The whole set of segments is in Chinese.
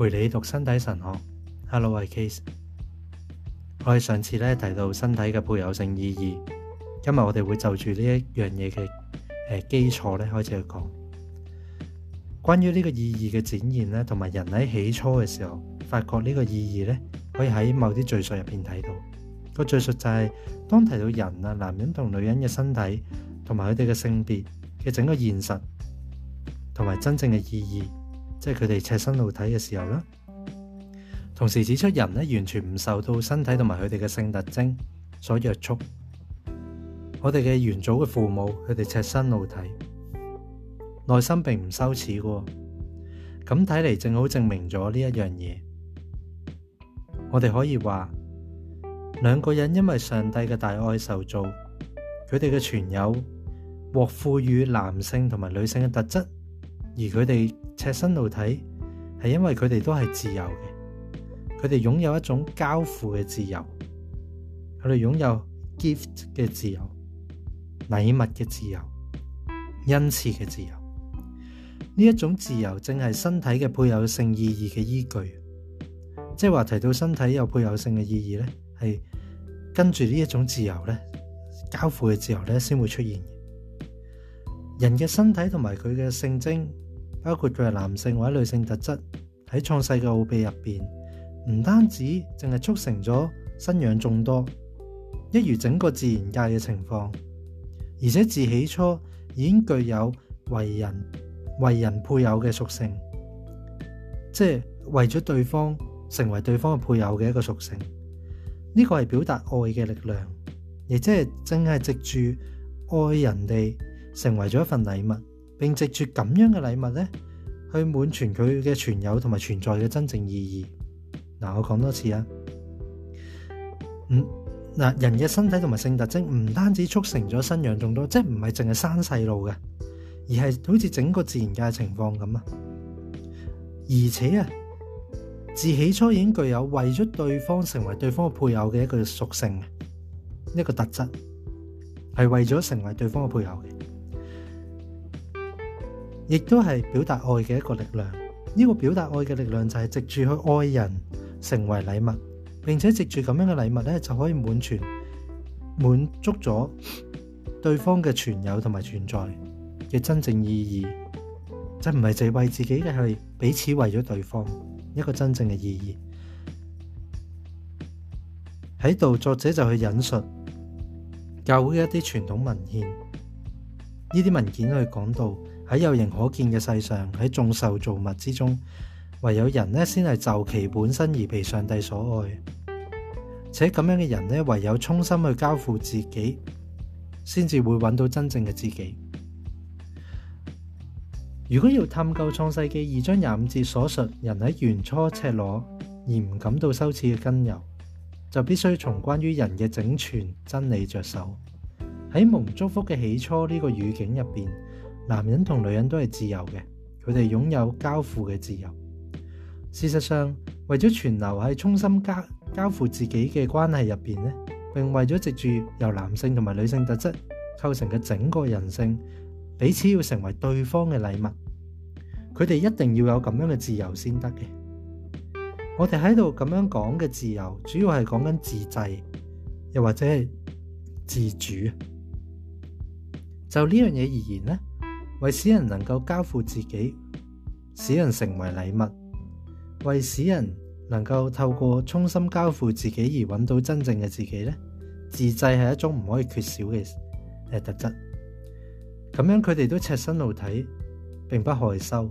陪你读身体神学 h e l l o 我系 c a s e 我哋上次咧提到身体嘅配偶性意义，今日我哋会就住呢一样嘢嘅诶基础咧开始去讲，关于呢个意义嘅展现咧，同埋人喺起初嘅时候发觉呢个意义咧，可以喺某啲叙述入边睇到个叙述就系当提到人啊男人同女人嘅身体同埋佢哋嘅性别嘅整个现实同埋真正嘅意义。即系佢哋赤身露体嘅时候啦，同时指出人咧完全唔受到身体同埋佢哋嘅性特征所约束。我哋嘅元祖嘅父母，佢哋赤身露体，内心并唔羞耻嘅。咁睇嚟，正好证明咗呢一样嘢。我哋可以话，两个人因为上帝嘅大爱受造，佢哋嘅全有获赋予男性同埋女性嘅特质。而佢哋赤身露体，系因为佢哋都系自由嘅，佢哋拥有一种交付嘅自由，佢哋拥有 gift 嘅自由、礼物嘅自由、恩赐嘅自由。呢一种自由正系身体嘅配偶性意义嘅依据，即系话提到身体有配偶性嘅意义咧，系跟住呢一种自由咧，交付嘅自由咧，先会出现。人嘅身体同埋佢嘅性征。包括佢系男性或者女性特质喺创世嘅奥秘入边，唔单止净系促成咗新养众多，一如整个自然界嘅情况，而且自起初已经具有为人、为人配偶嘅属性，即系为咗对方成为对方嘅配偶嘅一个属性。呢个系表达爱嘅力量，亦即系正系藉住爱人哋成为咗一份礼物。并藉住咁样嘅礼物咧，去满全佢嘅存有同埋存在嘅真正意义。嗱，我讲多次啊，嗯，嗱，人嘅身体同埋性特征唔单止促成咗生养众多，即系唔系净系生细路嘅，而系好似整个自然界嘅情况咁啊。而且啊，自起初已经具有为咗对方成为对方嘅配偶嘅一个属性一个特质，系为咗成为对方嘅配偶。亦都系表达爱嘅一个力量。呢个表达爱嘅力量就系藉住去爱人，成为礼物，并且藉住咁样嘅礼物呢，就可以满全满足咗对方嘅存有同埋存在嘅真正意义，即唔系净为自己嘅，系彼此为咗对方一个真正嘅意义。喺度，作者就去引述教会一啲传统文献，呢啲文件去讲到。喺有形可見嘅世上，喺眾受造物之中，唯有人呢先系就其本身而被上帝所愛。且咁樣嘅人呢，唯有衷心去交付自己，先至會揾到真正嘅自己。如果要探究創世記二章廿五節所述人喺原初赤裸而唔感到羞恥嘅根由，就必須從關於人嘅整全真理着手。喺蒙祝福嘅起初呢個語境入邊。男人同女人都系自由嘅，佢哋拥有交付嘅自由。事实上，为咗存留喺衷心交交付自己嘅关系入边呢，并为咗藉住由男性同埋女性特质构成嘅整个人性，彼此要成为对方嘅礼物，佢哋一定要有咁样嘅自由先得嘅。我哋喺度咁样讲嘅自由，主要系讲紧自制，又或者系自主。就呢样嘢而言呢。为使人能够交付自己，使人成为礼物，为使人能够透过衷心交付自己而揾到真正嘅自己呢自制系一种唔可以缺少嘅诶特质。咁样佢哋都赤身露体，并不害羞。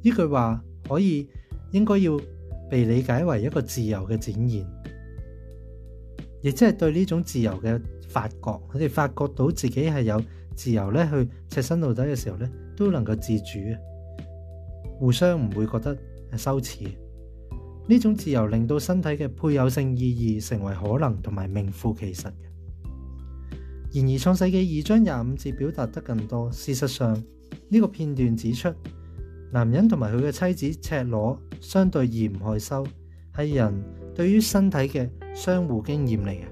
呢句话可以应该要被理解为一个自由嘅展现，亦即系对呢种自由嘅发觉，佢哋发觉到自己系有。自由咧去赤身露体嘅时候咧都能够自主啊，互相唔会觉得羞耻呢种自由令到身体嘅配偶性意义成为可能同埋名副其实嘅。然而创世纪二章廿五节表达得更多。事实上呢个片段指出，男人同埋佢嘅妻子赤裸相对而唔害羞，系人对于身体嘅相互经验嚟嘅。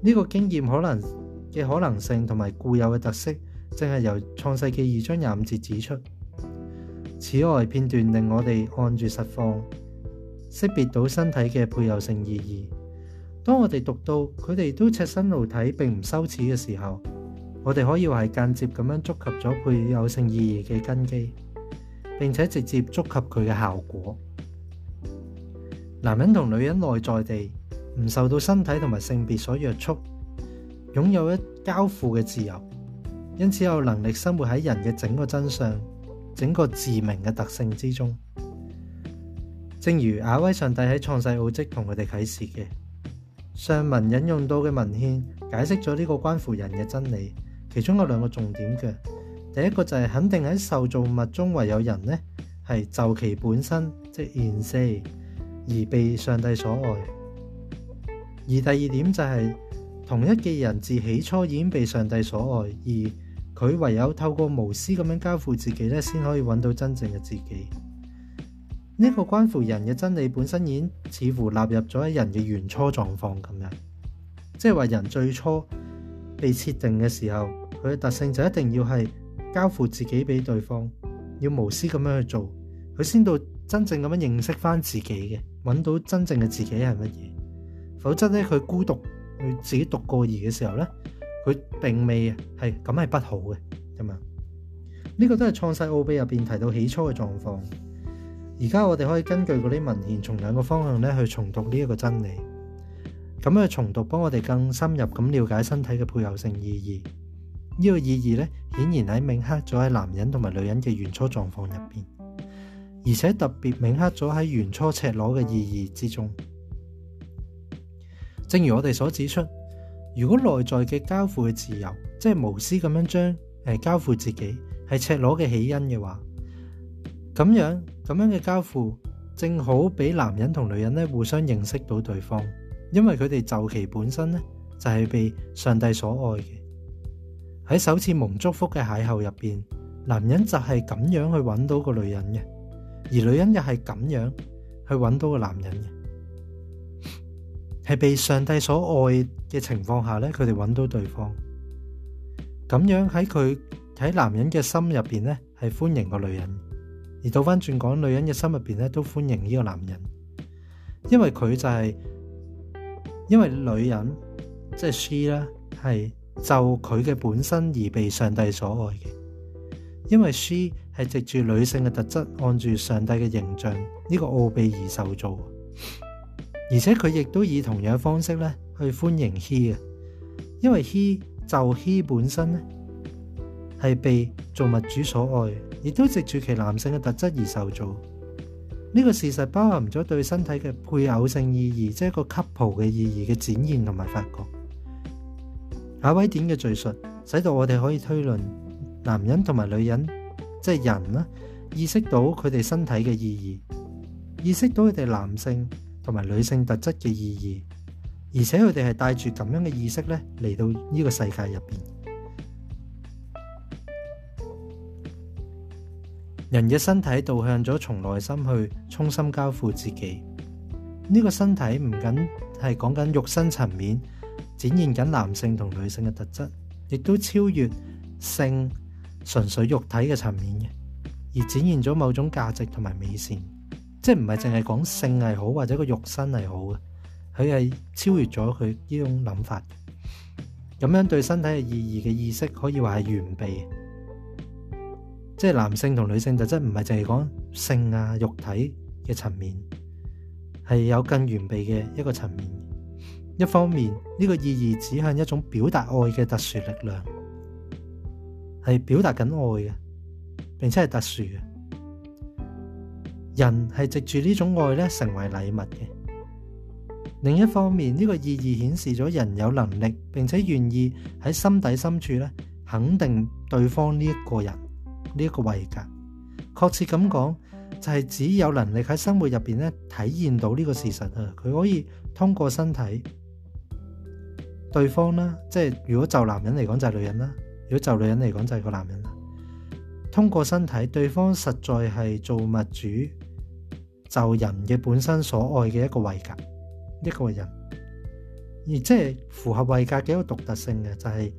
呢个经验可能。嘅可能性同埋固有嘅特色，正系由创世纪二章廿五节指出。此外，片段令我哋按住实况，识别到身体嘅配偶性意义。当我哋读到佢哋都赤身露体并唔羞耻嘅时候，我哋可以话系间接咁样触及咗配偶性意义嘅根基，并且直接触及佢嘅效果。男人同女人内在地唔受到身体同埋性别所约束。拥有一交付嘅自由，因此有能力生活喺人嘅整个真相、整个自明嘅特性之中。正如亚威上帝喺创世奥迹同佢哋启示嘅上文引用到嘅文献，解释咗呢个关乎人嘅真理，其中有两个重点嘅。第一个就系肯定喺受造物中唯有人呢系就其本身即言世而被上帝所爱，而第二点就系。同一嘅人自起初已经被上帝所爱，而佢唯有透过无私咁样交付自己咧，先可以揾到真正嘅自己。呢个关乎人嘅真理本身，已经似乎纳入咗喺人嘅原初状况咁样，即系话人最初被设定嘅时候，佢嘅特性就一定要系交付自己俾对方，要无私咁样去做，佢先到真正咁样认识翻自己嘅，揾到真正嘅自己系乜嘢。否则咧，佢孤独。佢自己讀過兒嘅時候咧，佢並未係咁係不好嘅，咁啊？呢個都係創世奧秘入邊提到起初嘅狀況。而家我哋可以根據嗰啲文獻，從兩個方向咧去重讀呢一個真理。咁去重讀，幫我哋更深入咁了解身體嘅配偶性意義。呢個意義咧，顯然喺明刻咗喺男人同埋女人嘅原初狀況入邊，而且特別明刻咗喺原初赤裸嘅意義之中。正如我哋所指出，如果内在嘅交付嘅自由，即系无私咁样将诶交付自己，系赤裸嘅起因嘅话，咁样咁样嘅交付，正好俾男人同女人咧互相认识到对方，因为佢哋就其本身咧就系被上帝所爱嘅。喺首次蒙祝福嘅邂逅入边，男人就系咁样去揾到个女人嘅，而女人又系咁样去揾到个男人嘅。系被上帝所爱嘅情况下咧，佢哋揾到对方，咁样喺佢喺男人嘅心入边咧系欢迎个女人，而倒翻转讲女人嘅心入边咧都欢迎呢个男人，因为佢就系因为女人即系 she 啦，系就佢嘅本身而被上帝所爱嘅，因为 she 系藉住女性嘅特质，按住上帝嘅形象呢个奥秘而受造。而且佢亦都以同樣方式咧去歡迎希嘅，因為希就希本身咧係被造物主所愛，亦都藉住其男性嘅特質而受造。呢個事實包含咗對身體嘅配偶性意義，即係個 couple 嘅意義嘅展現同埋發覺。阿威典嘅敘述使到我哋可以推論男人同埋女人，即係人啦，意識到佢哋身體嘅意義，意識到佢哋男性。同埋女性特质嘅意义，而且佢哋系带住咁样嘅意识咧嚟到呢个世界入边，人嘅身体导向咗从内心去衷心交付自己。呢个身体唔仅系讲紧肉身层面展现紧男性同女性嘅特质，亦都超越性纯粹肉体嘅层面嘅，而展现咗某种价值同埋美善。即系唔系净系讲性系好或者个肉身系好嘅，佢系超越咗佢呢种谂法，咁样对身体嘅意义嘅意识可以话系完备。即系男性同女性特质唔系净系讲性啊肉体嘅层面，系有更完备嘅一个层面。一方面呢个意义指向一种表达爱嘅特殊力量，系表达紧爱嘅，并且系特殊嘅。人系藉住呢种爱咧，成为礼物嘅。另一方面，呢个意义显示咗人有能力，并且愿意喺心底深处咧肯定对方呢一个人呢一个位格。确切咁讲，就系只有能力喺生活入边咧体验到呢个事实啊！佢可以通过身体对方啦，即系如果就男人嚟讲就系女人啦，如果就女人嚟讲就系个男人啦。通过身体，对方实在系做物主。就人嘅本身所爱嘅一个位格，一个人，而即系符合位格嘅一个独特性嘅，就系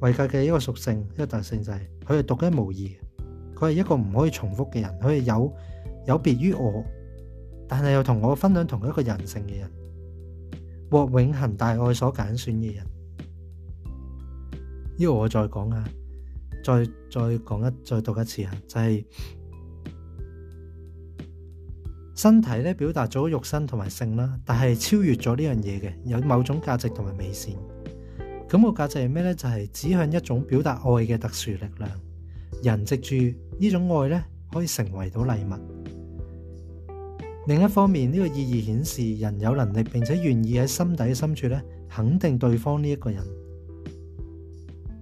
位格嘅一个属性，一个特性就系佢系独一无二嘅，佢系一个唔可以重复嘅人，佢系有有别于我，但系又同我分享同一个人性嘅人，获永恒大爱所拣选嘅人。呢个我再讲啊，再再讲一再读一次啊，就系。身体咧表达咗肉身同埋性啦，但系超越咗呢样嘢嘅，有某种价值同埋美善。咁个价值系咩咧？就系指向一种表达爱嘅特殊力量。人藉住呢种爱咧，可以成为到礼物。另一方面，呢个意义显示人有能力并且愿意喺心底深处咧肯定对方呢一个人，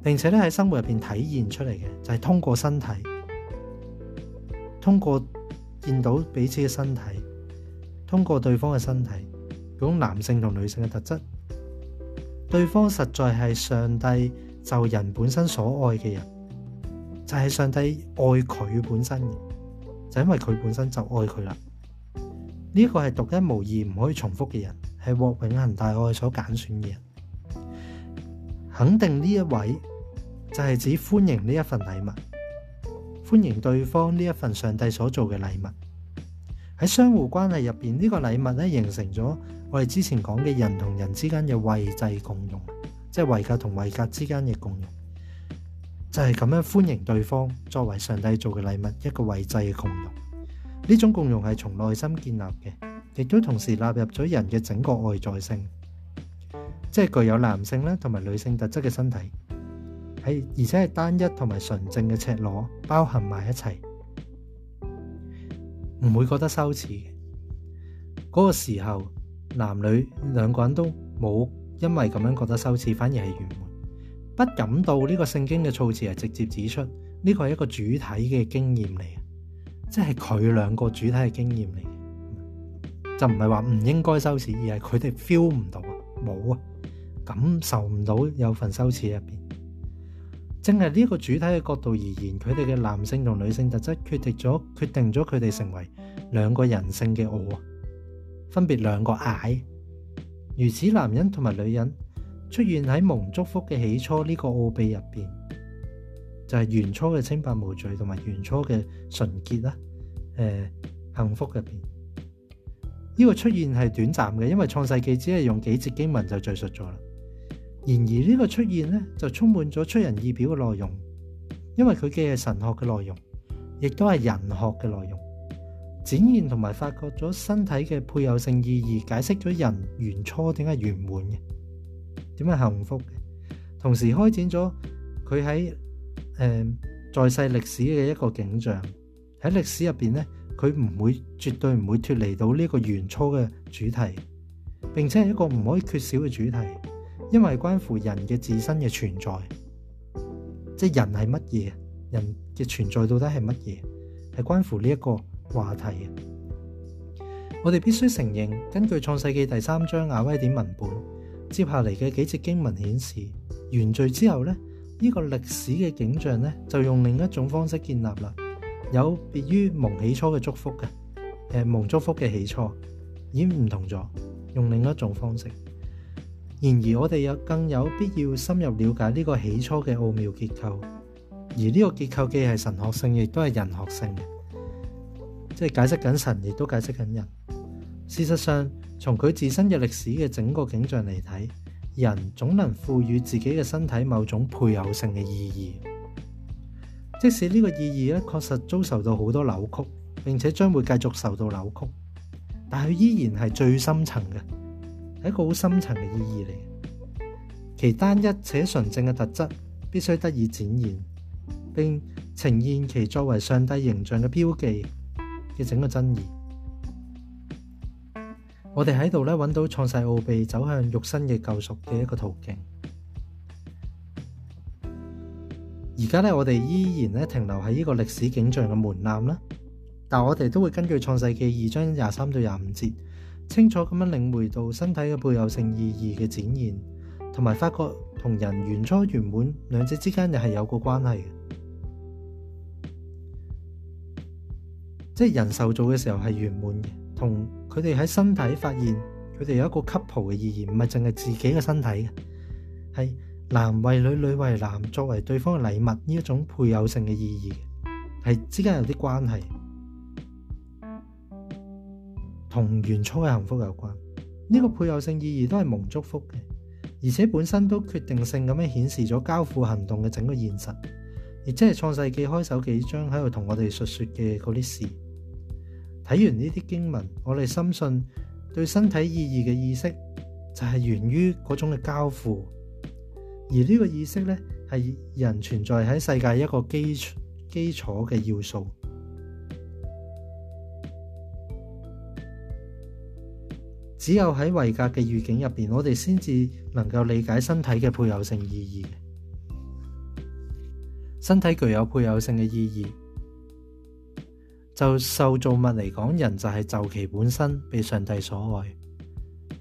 并且咧喺生活入边体现出嚟嘅就系通过身体，通过。见到彼此嘅身体，通过对方嘅身体，嗰种男性同女性嘅特质，对方实在系上帝就人本身所爱嘅人，就系上帝爱佢本身就因为佢本身就爱佢啦。呢个系独一无二唔可以重复嘅人，系获永恒大爱所拣选嘅人，肯定呢一位就系只欢迎呢一份礼物。欢迎对方呢一份上帝所做嘅礼物，喺相互关系入边，呢个礼物咧形成咗我哋之前讲嘅人同人之间嘅位制共融，即系位格同位格之间嘅共融，就系咁样欢迎对方作为上帝做嘅礼物，一个位嘅共融。呢种共融系从内心建立嘅，亦都同时纳入咗人嘅整个外在性，即系具有男性啦同埋女性特质嘅身体。系而且系单一同埋纯正嘅赤裸，包含埋一齐，唔会觉得羞耻嘅嗰个时候，男女两个人都冇因为咁样觉得羞耻，反而系圆满。不感到呢个圣经嘅措辞系直接指出呢个系一个主体嘅经验嚟嘅，即系佢两个主体嘅经验嚟嘅，就唔系话唔应该羞耻，而系佢哋 feel 唔到啊，冇啊，感受唔到有份羞耻入边。正系呢个主体嘅角度而言，佢哋嘅男性同女性特质决定咗，决定咗佢哋成为两个人性嘅我，分别两个矮。如此男人同埋女人出现喺蒙祝福嘅起初呢个奥秘入边，就系原初嘅清白无罪同埋原初嘅纯洁啦，诶，幸福入边。呢个出现系短暂嘅，因为创世纪只系用几节经文就叙述咗啦。然而呢个出现咧，就充满咗出人意表嘅内容，因为佢嘅系神学嘅内容，亦都系人学嘅内容，展现同埋发掘咗身体嘅配偶性意义，解释咗人原初点解圆满嘅，点解幸福嘅，同时开展咗佢喺诶在世历史嘅一个景象喺历史入边咧，佢唔会绝对唔会脱离到呢个原初嘅主题，并且系一个唔可以缺少嘅主题。因为关乎人嘅自身嘅存在，即系人系乜嘢？人嘅存在到底系乜嘢？系关乎呢一个话题。我哋必须承认，根据创世纪第三章亚威典文本，接下嚟嘅几节经文显示，原罪之后呢，呢个历史嘅景象呢，就用另一种方式建立啦，有别于蒙起初嘅祝福嘅，诶蒙祝福嘅起初已经唔同咗，用另一种方式。然而，我哋有更有必要深入了解呢个起初嘅奥妙结构，而呢个结构既系神学性，亦都系人学性嘅，即系解释紧神，亦都解释紧人。事实上，从佢自身嘅历史嘅整个景象嚟睇，人总能赋予自己嘅身体某种配偶性嘅意义，即使呢个意义咧确实遭受到好多扭曲，并且将会继续受到扭曲，但佢依然系最深层嘅。系一個好深層嘅意義嚟，其單一且純正嘅特質必須得以展現，並呈現其作為上帝形象嘅標記嘅整個真義。我哋喺度咧揾到創世奧秘走向肉身嘅救赎嘅一個途徑。而家咧，我哋依然咧停留喺呢個歷史景象嘅門檻啦，但我哋都會根據創世記二章廿三到廿五節。清楚咁样领会到身体嘅配偶性意义嘅展现，同埋发觉同人原初圆满两者之间又系有个关系嘅，即系人受造嘅时候系圆满嘅，同佢哋喺身体发现佢哋有一个 couple 嘅意义，唔系净系自己嘅身体嘅，系男为女，女为男，作为对方嘅礼物呢一种配偶性嘅意义系之间有啲关系。同原初嘅幸福有关，呢个配偶性意义都系蒙祝福嘅，而且本身都决定性咁样显示咗交付行动嘅整个现实，亦即系创世纪开首几张喺度同我哋述说嘅嗰啲事。睇完呢啲经文，我哋深信对身体意义嘅意识就系源于嗰种嘅交付，而呢个意识呢，系人存在喺世界一个基础基础嘅要素。只有喺维格嘅预警入边，我哋先至能够理解身体嘅配偶性意义。身体具有配偶性嘅意义，就受造物嚟讲，人就系就其本身被上帝所爱，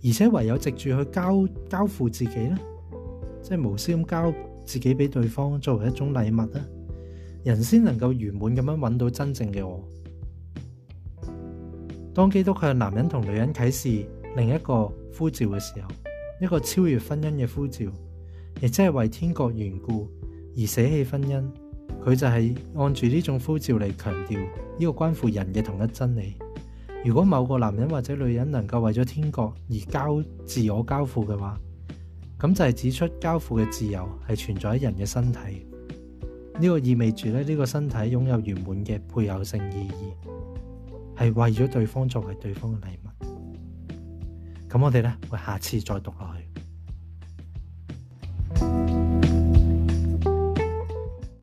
而且唯有藉住去交交付自己咧，即系无私咁交自己俾对方，作为一种礼物啊，人先能够圆满咁样揾到真正嘅我。当基督向男人同女人启示。另一个呼召嘅时候，一个超越婚姻嘅呼召，亦即系为天国缘故而舍弃婚姻。佢就系按住呢种呼召嚟强调呢个关乎人嘅同一真理。如果某个男人或者女人能够为咗天国而交自我交付嘅话，咁就系指出交付嘅自由系存在喺人嘅身体。呢个意味住咧，呢个身体拥有圆满嘅配偶性意义，系为咗对方作为对方嘅礼物。咁我哋咧会下次再读落去。